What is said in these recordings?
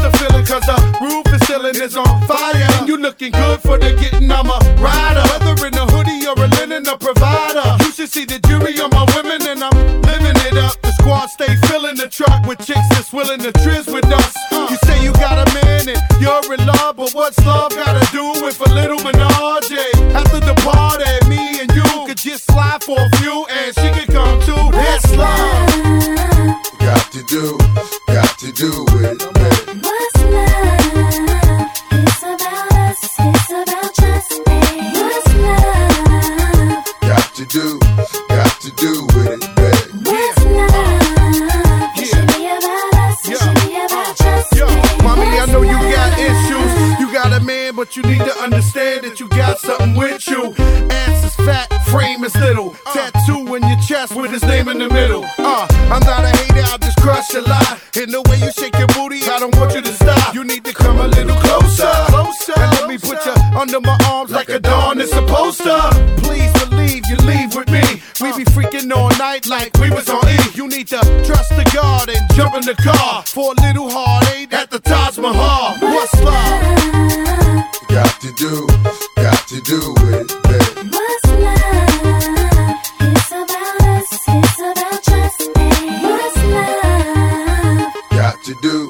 the feeling, cause the roof is ceiling is on fire. And you looking good for the getting, I'm a rider. Whether in a hoodie or a linen, a provider. You should see the jury on my women, and I'm living it up. The squad stay filling the truck with chicks that's willing to trizz with us. You say you got a man and you're in love, but what's love gotta do with a little menage? After the party, me and you could just slide for a but you need to understand that you got something with you. Ass is fat, frame is little. Uh. Tattoo in your chest with his name in the middle. Uh, I'm not a hater, I'll just crush your lie. In the way you shake your booty, I don't want you to stop. You need to come a little closer. closer and let me put you under my arms like a dawn is supposed to. Please believe you leave with me. We be freaking all night like we was on E. You need to trust the God and jump in the car for a little hard. do.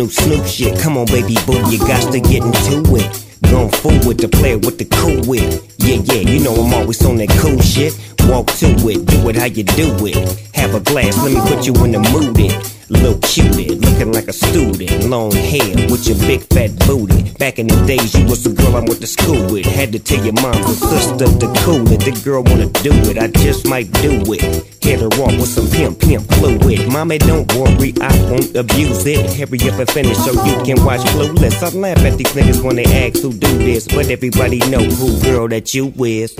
New Snoop shit, come on, baby boo, you got to get into it. Going forward to play with the cool wit. Yeah, yeah, you know I'm always on that cool shit. Walk to it, do it how you do it. Have a glass, let me put you in the mood. It. Little cutie, looking like a student. Long hair with your big fat booty. Back in the days, you was the girl I went to school with. Had to tell your mom and sister to cool it. The girl wanna do it, I just might do it. Hit her off with some pimp, pimp fluid. Mommy, don't worry, I won't abuse it. Hurry up and finish so you can watch Clueless. I laugh at these niggas when they ask who do this, but everybody know who girl that you is.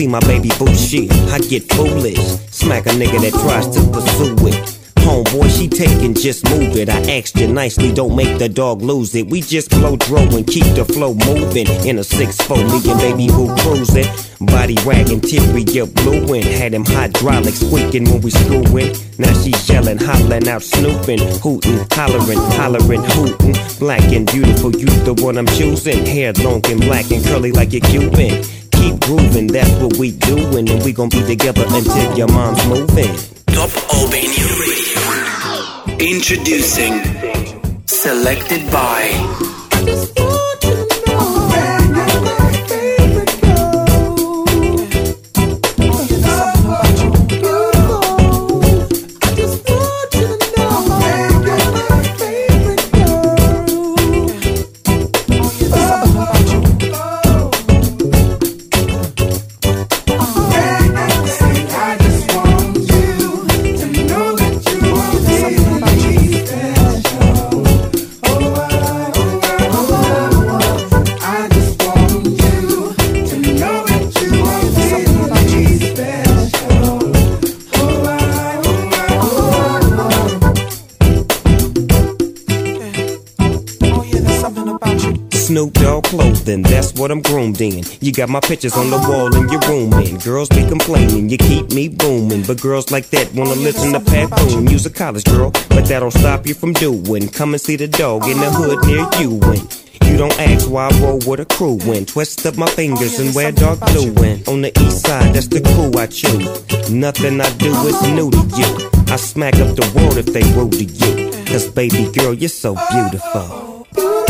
See my baby boo shit, I get foolish. Smack a nigga that tries to pursue it. Homeboy, she taking, just move it. I asked you nicely, don't make the dog lose it. We just blow dro and keep the flow moving. In a 6-4, me and baby boo cruising. Body wagging, teary, you blueing. Had him hydraulics squeaking when we screwing. Now she yelling, hollering out, snooping, hooting, hollering, hollering, hooting. Black and beautiful, you the one I'm choosing. Hair long and black and curly like a Cuban. Keep grooving, that's what we doing, and we gon' be together until your mom's moving. Top Albania Radio. Introducing Selected by. What I'm groomed in. You got my pictures on the wall in your room, and girls be complaining, you keep me booming. But girls like that wanna listen to Pat Boone. Use a college girl, but that don't stop you from doing. Come and see the dog in the hood near you. And you don't ask why I roll with a crew when twist up my fingers and wear dark blue. And on the east side, that's the crew I choose. Nothing I do is new to you. I smack up the world if they rude to you. Cause baby girl, you're so beautiful.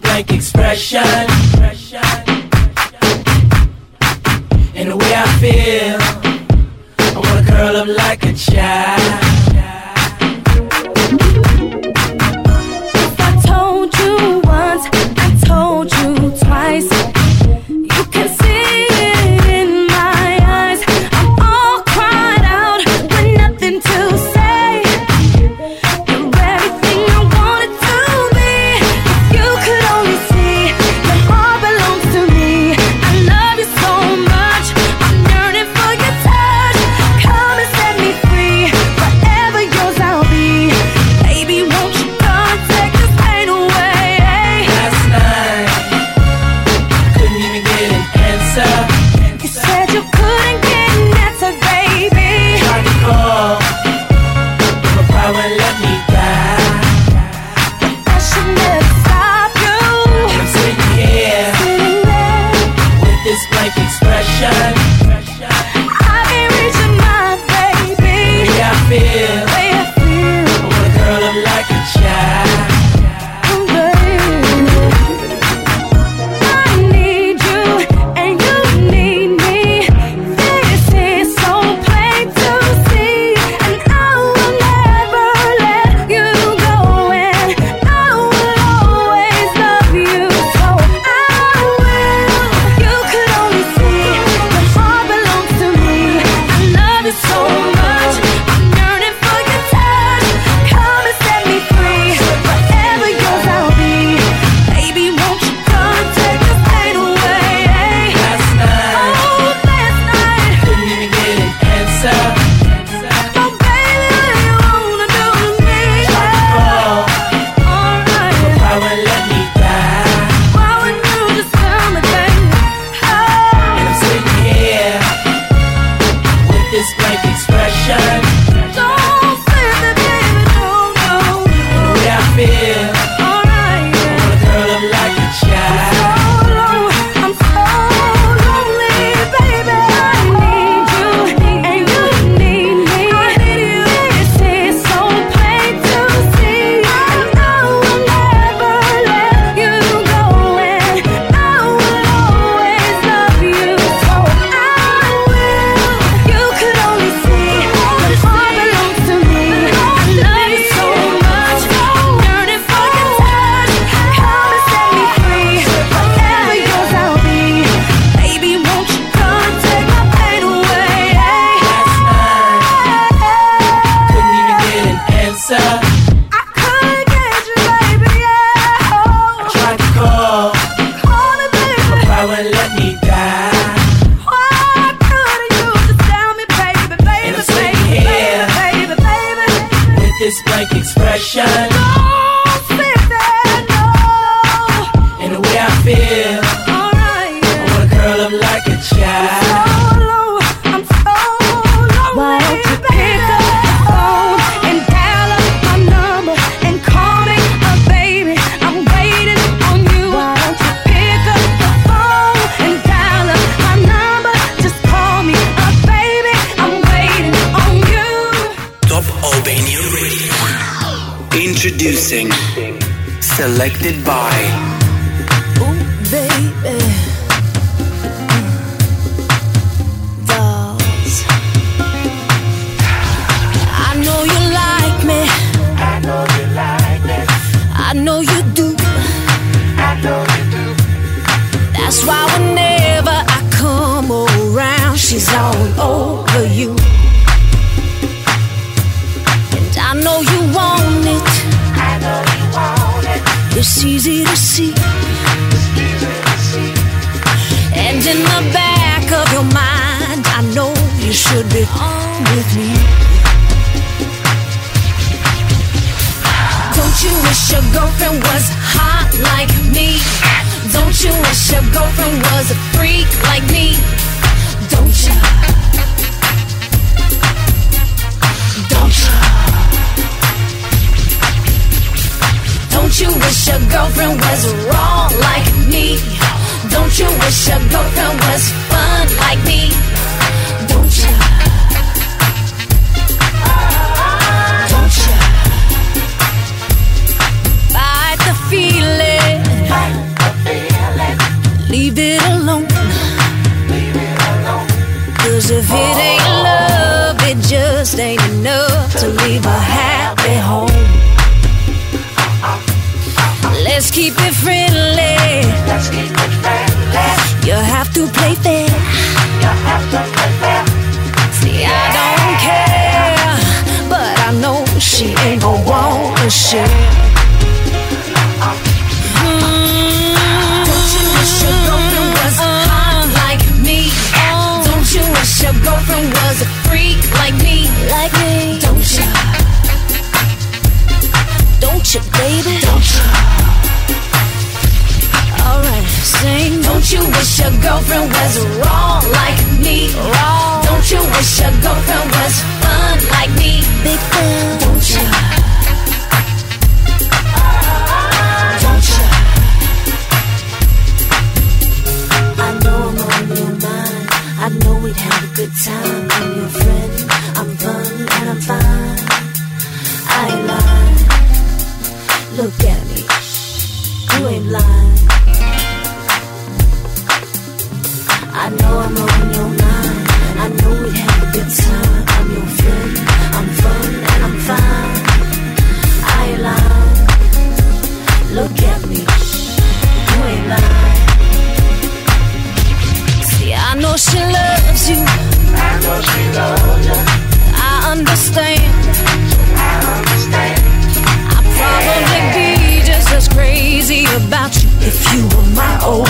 blank. this brave expression mixing. Selected by Don't you wish your girlfriend was hot like me? Don't you wish your girlfriend was a freak like me? Don't you? Don't you? Don't you wish your girlfriend was raw like me? Don't you wish your girlfriend was fun like me? leave it alone. Cause if it ain't love, it just ain't enough to leave a happy home. Let's keep it friendly. Let's keep it friendly. You have to play fair. You have to play fair. See, yeah. I don't care, but I know she ain't gon' wanna share. Don't you wish your girlfriend was wrong like me? Wrong. Don't you wish your girlfriend was fun like me? Big fan. Don't you? Don't you? I know I'm on your mind. I know we'd have a good time. I'm your friend. I'm fun and I'm fine. I ain't lying. Look at me. You ain't lying. you. I know she loves you. I understand. I probably'd be just as crazy about you if you were my old.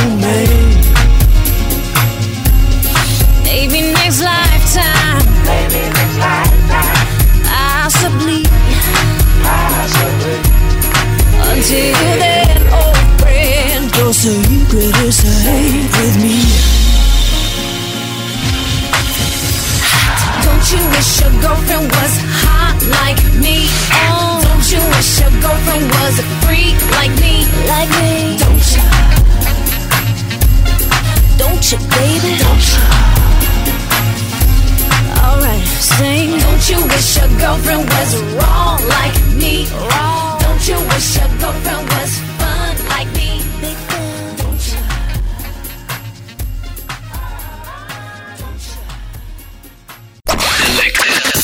Don't you wish your girlfriend was hot like me? Oh, don't you wish your girlfriend was a freak like me? Like me? Don't you? Don't you, baby? Don't you? Alright, sing. Don't you wish your girlfriend was wrong like me? Wrong. Don't you wish your girlfriend was?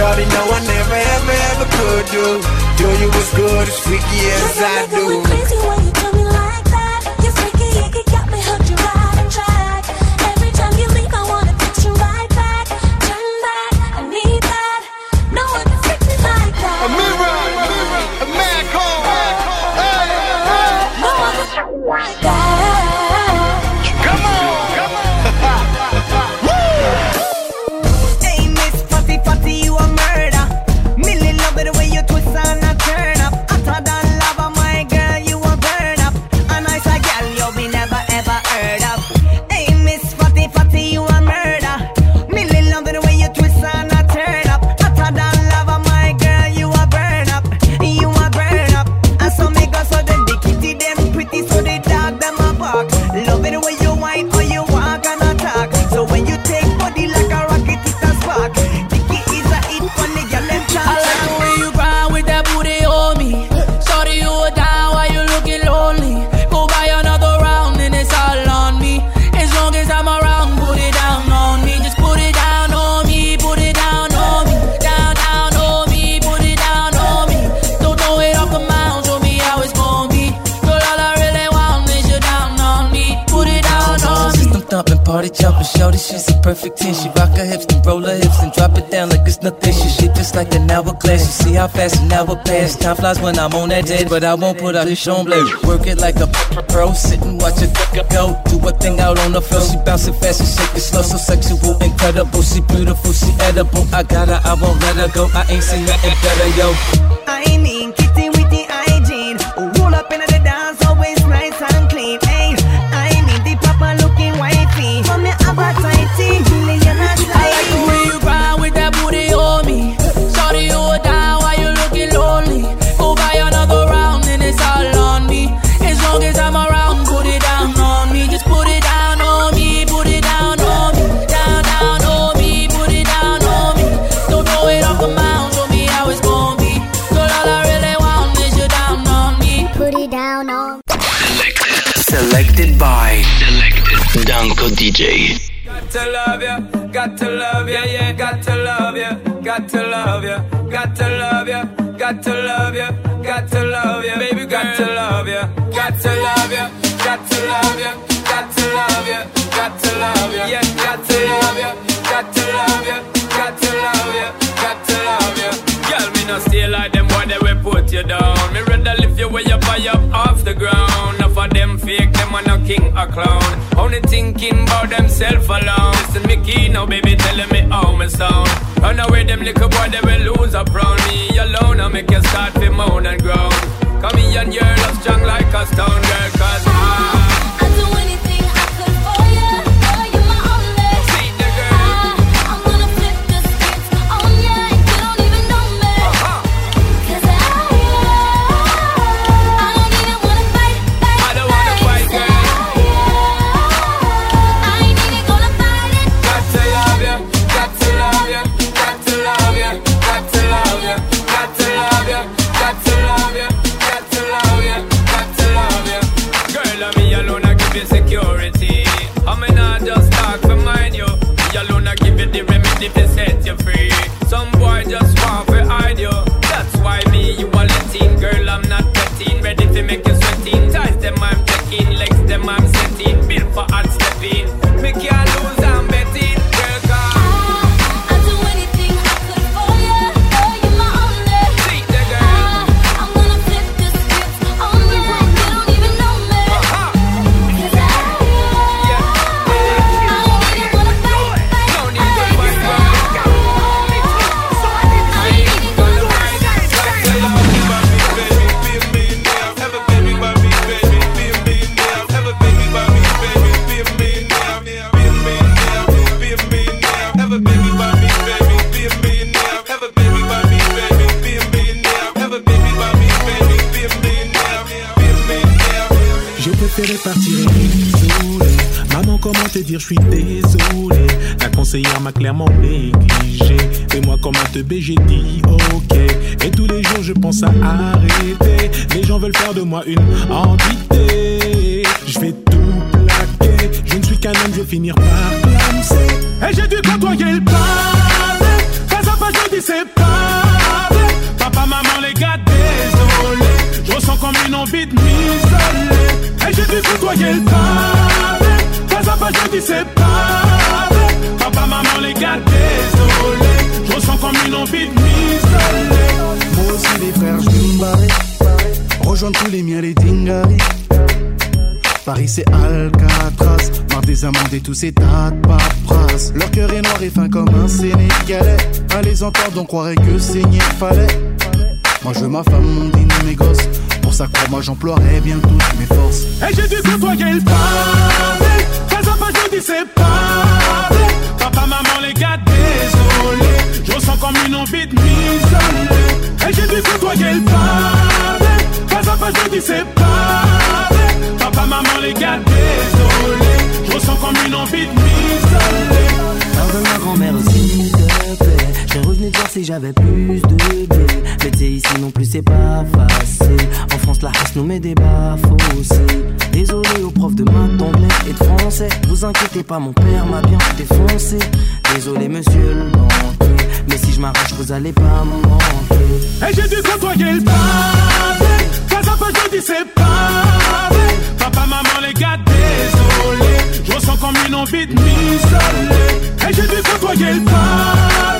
Shawty, no, I never, ever, ever could do. Do you as good as freaky as I do. Jumping. Shorty, she's a perfect 10. She rock her hips and roll her hips and drop it down like it's nothing. She shit just like an hourglass. You see how fast an hour pass. Time flies when I'm on that day, but I won't put out this on blade. Work it like a pro, sit and watch it go. Do a thing out on the floor. She bouncing fast and shaking slow, so sexual, incredible. She beautiful, she edible. I got her, I won't let her go. I ain't seen nothing better, yo. I ain't mean, Got to love ya, got to love ya, yeah, got to love ya, got to love ya, got to love ya, got to love ya, got to love ya, baby, got to love ya, got to love ya, got to love ya, got to love ya, got to love ya, yeah, got to love ya, them a no king a clown. Only thinking about themself alone. Listen, me key now, baby, telling me how me sound. Run away, them little boy, they will lose up round me alone. I make you start to moan and groan. Come here and your love strong like a stone girl, cause I. teubé, j'ai dit ok. Et tous les jours, je pense à arrêter. Les gens veulent faire de moi une entité. Je vais tout plaquer. Je ne suis qu'un homme, je vais finir par et tous ces tas de paperasses. Leur cœur est noir et fin comme un Sénégalais. À les entendre, on croirait que saigner fallait. Moi je veux ma femme, mon dîner, mes gosses. Pour ça, crois-moi, j'emploierai bien toutes mes forces. Et j'ai dû côtoyer le si j'avais plus de blé. Mais ici non plus, c'est pas facile. En France, la race nous met des bas. Désolé aux profs de maths, d'anglais et de français. Vous inquiétez pas, mon père m'a bien défoncé. Désolé, monsieur le banquier. Mais si je m'arrache, vous allez pas me manquer. Et j'ai dû côtoyer le pavé. Quand ça passe, je dis c'est pavé. Papa, maman, les gars, désolé. Je ressens comme une envie de m'isoler. Et j'ai dû côtoyer le pavé.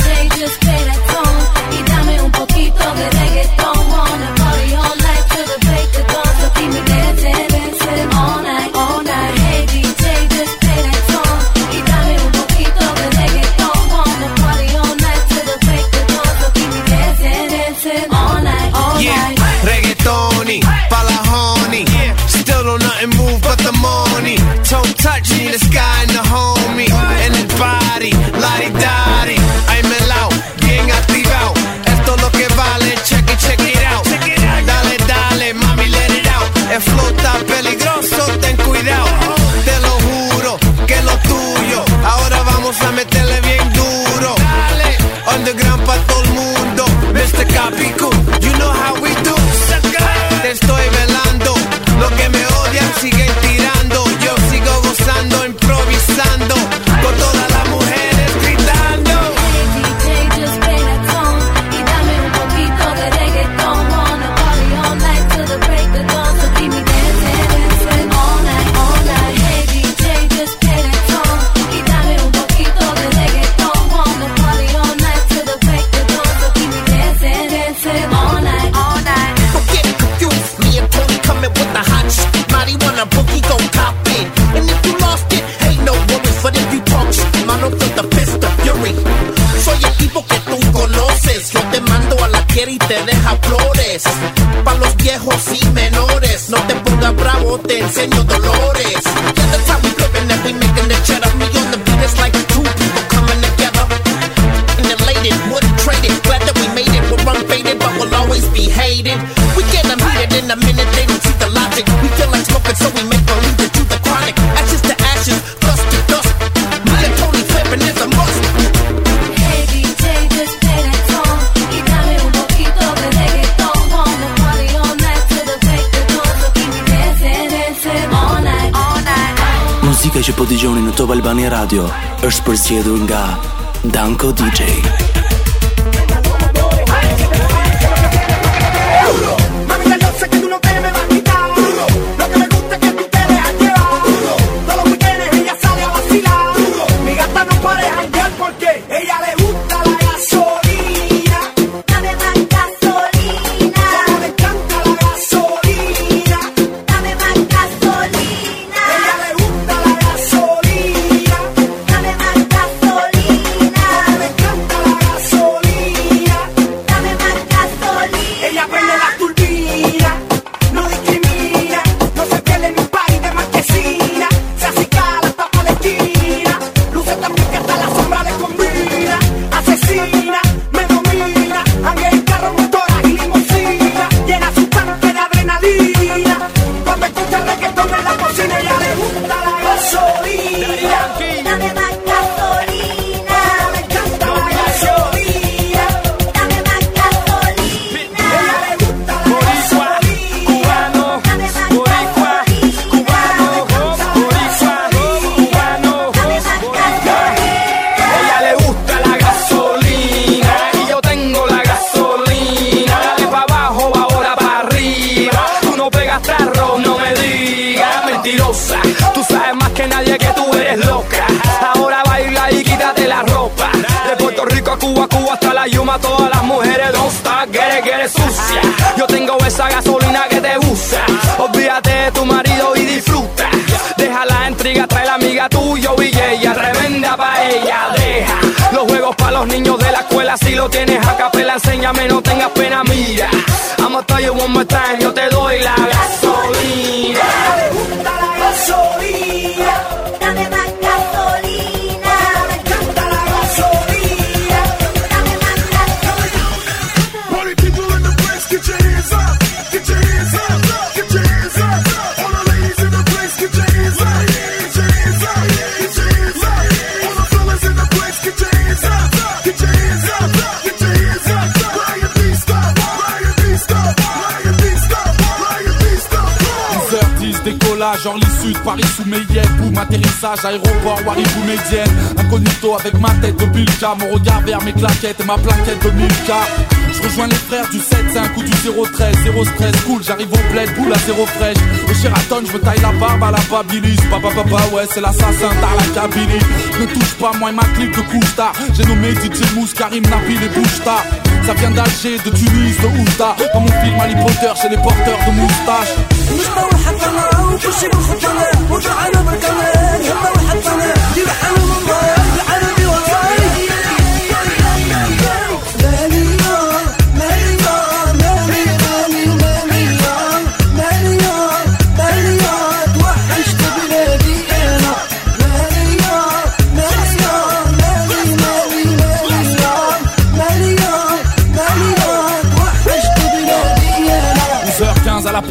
touch in the sky në Top Albani Radio është përzgjedhur nga Danko DJ. Cuba, Cuba hasta la Yuma, todas las mujeres don't stop, get it, sucia. Yo tengo esa gasolina que te usa. Olvídate de tu marido y disfruta. Deja la intriga, trae la amiga tuya y ella, tremenda pa' ella. Deja los juegos para los niños de la escuela, si lo tienes a capela, enséñame, no tengas pena, mira. I'ma tell you one more time, yo te doy la gasolina. Jorly Sud, Paris sous Mayenne, boum, atterrissage, aéroport, Warif ou Médienne. Incognito avec ma tête de Bilka, mon regard vers mes claquettes et ma plaquette de Milka. Je rejoins les frères du 7-5 ou du 013, 0 stress, cool, j'arrive au bled, boule à zéro fraîche. Au Sheraton, je me taille la barbe à la Babilis. Papa, papa, ouais, c'est l'assassin, t'as la Ne touche pas, moi et ma clique de Kousta. J'ai nommé DJ Mousse, Karim Napi, et Bouchta. Ça vient d'Alger, de Tunis, de Ousta. Dans mon film Harry Potter, chez les porteurs de moustaches. كل شي بالخطانة وجعنا بركانة يما وحطانة يبحنا الله.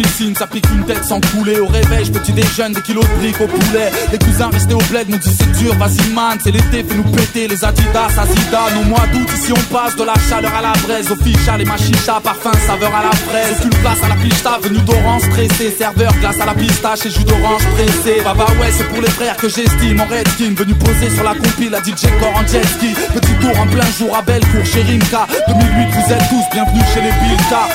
Piscine, ça pique une tête sans couler. Au réveil, je petit déjeune des kilos de briques au poulet. Les cousins restés au bled nous disent c'est dur, vas-y man C'est l'été, fais nous péter. Les Adidas, Asidas Au mois d'août, ici on passe de la chaleur à la braise. Au ficha, les machicha, parfum, saveur à la fraise. Aucune place à la pista, venu d'orange stressé Serveur, glace à la pistache et jus d'orange pressé bah ouais, c'est pour les frères que j'estime. En redskin, venu poser sur la compile La DJ Core en jet ski. Petit tour en plein jour à Bellecour chez Rimka. 2008, vous êtes tous bienvenus chez les Bilka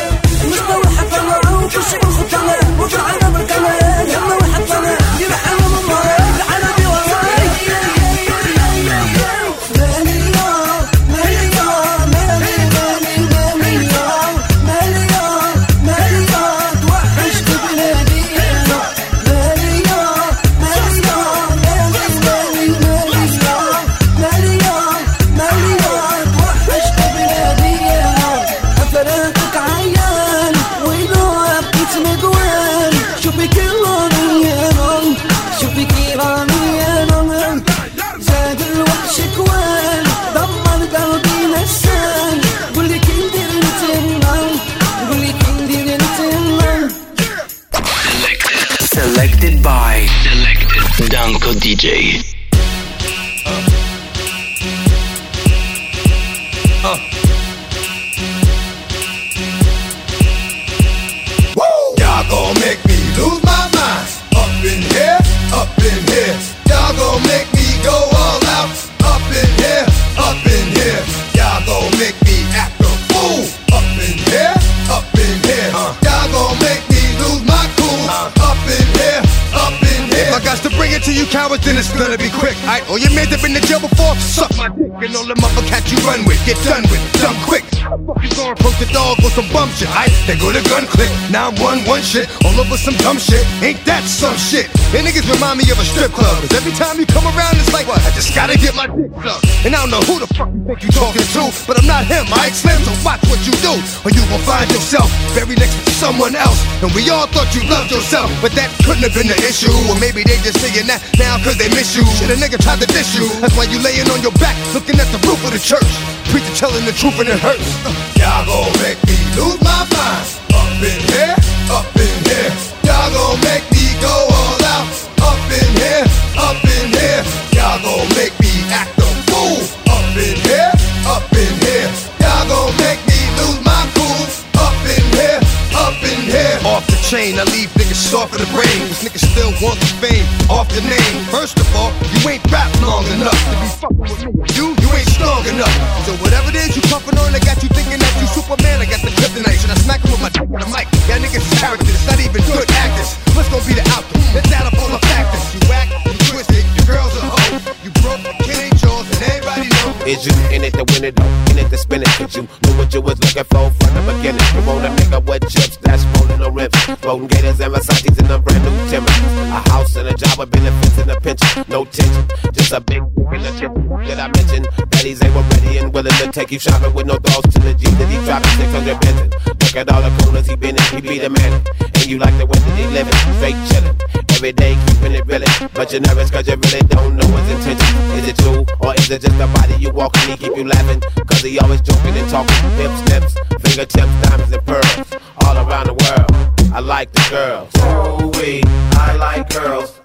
وكل شي من خطانا وكل عالم القناة يلا وحطنا يرحم DJ. Shit. Alright, they go to gun click. Now I'm one, one shit, all over some dumb shit. Ain't that some shit? And niggas remind me of a strip club. Cause every time you come around, it's like, what? I just gotta get my dick sucked. And I don't know who the fuck you think you talking to, but I'm not him, I explain, so watch what you do. Or you gon' find yourself buried next to someone else. And we all thought you loved yourself, but that couldn't have been the issue. Or maybe they just saying that now cause they miss you. Shit, a nigga tried to diss you. That's why you laying on your back, looking at the roof of the church. Preacher telling the truth and it hurts. Y'all gon' make me lose my mind. Up in here, up in here. Y'all gon' make me go all out. Up in here, up in here. Y'all gon' make me act a fool. Up in here, up in here. Y'all gon' make me lose my cool. Up in here, up in here. Off the chain, I leave niggas soft in the brain. Cause niggas still want the fame off the name. First of all, you ain't rap long enough to be fucking with me. You, you ain't strong enough. So whatever it is you puffin' on, I got you smack him with my the mic? Y'all niggas is characters, it's not even good actors. What's gonna be the outcome? Let's add up all the factors. Is you in it to win it though? In it to spin it, cause you knew what you was looking for from the beginning. You want a nigga with chips that's rolling no rips. Floating gators and Versace's in a brand new Timber. A house and a job with benefits and a pension. No tension, just a big in the chip that I mentioned. He's able, ready and willing to take you shopping with no dogs to the G that he dropping 600 Benton. Look at all the corners he been in, he be the man. And you like the way that he living, straight chillin'. Every day keeping it realin'. But you're nervous cause you really don't know his intention. Is it true or is it just a body you walking? He keep you laughing cause he always joking and talking. Hips, snips, fingertips, diamonds and pearls. All around the world. I like the girls. Ooh wee, I like girls.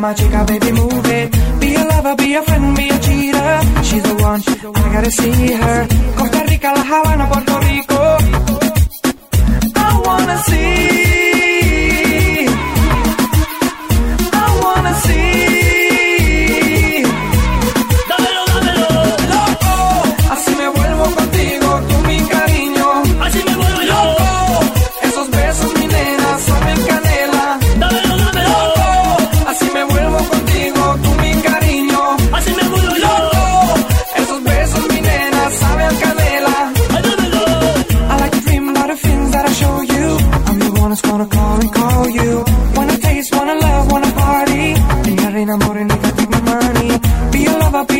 My chica, baby, move it. Be a lover, be a friend, be a cheater. She's the one, I gotta see her. Costa Rica, La Habana, Puerto Rico. I wanna see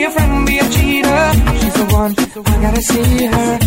your friend be a cheater. She's the one, I gotta see her.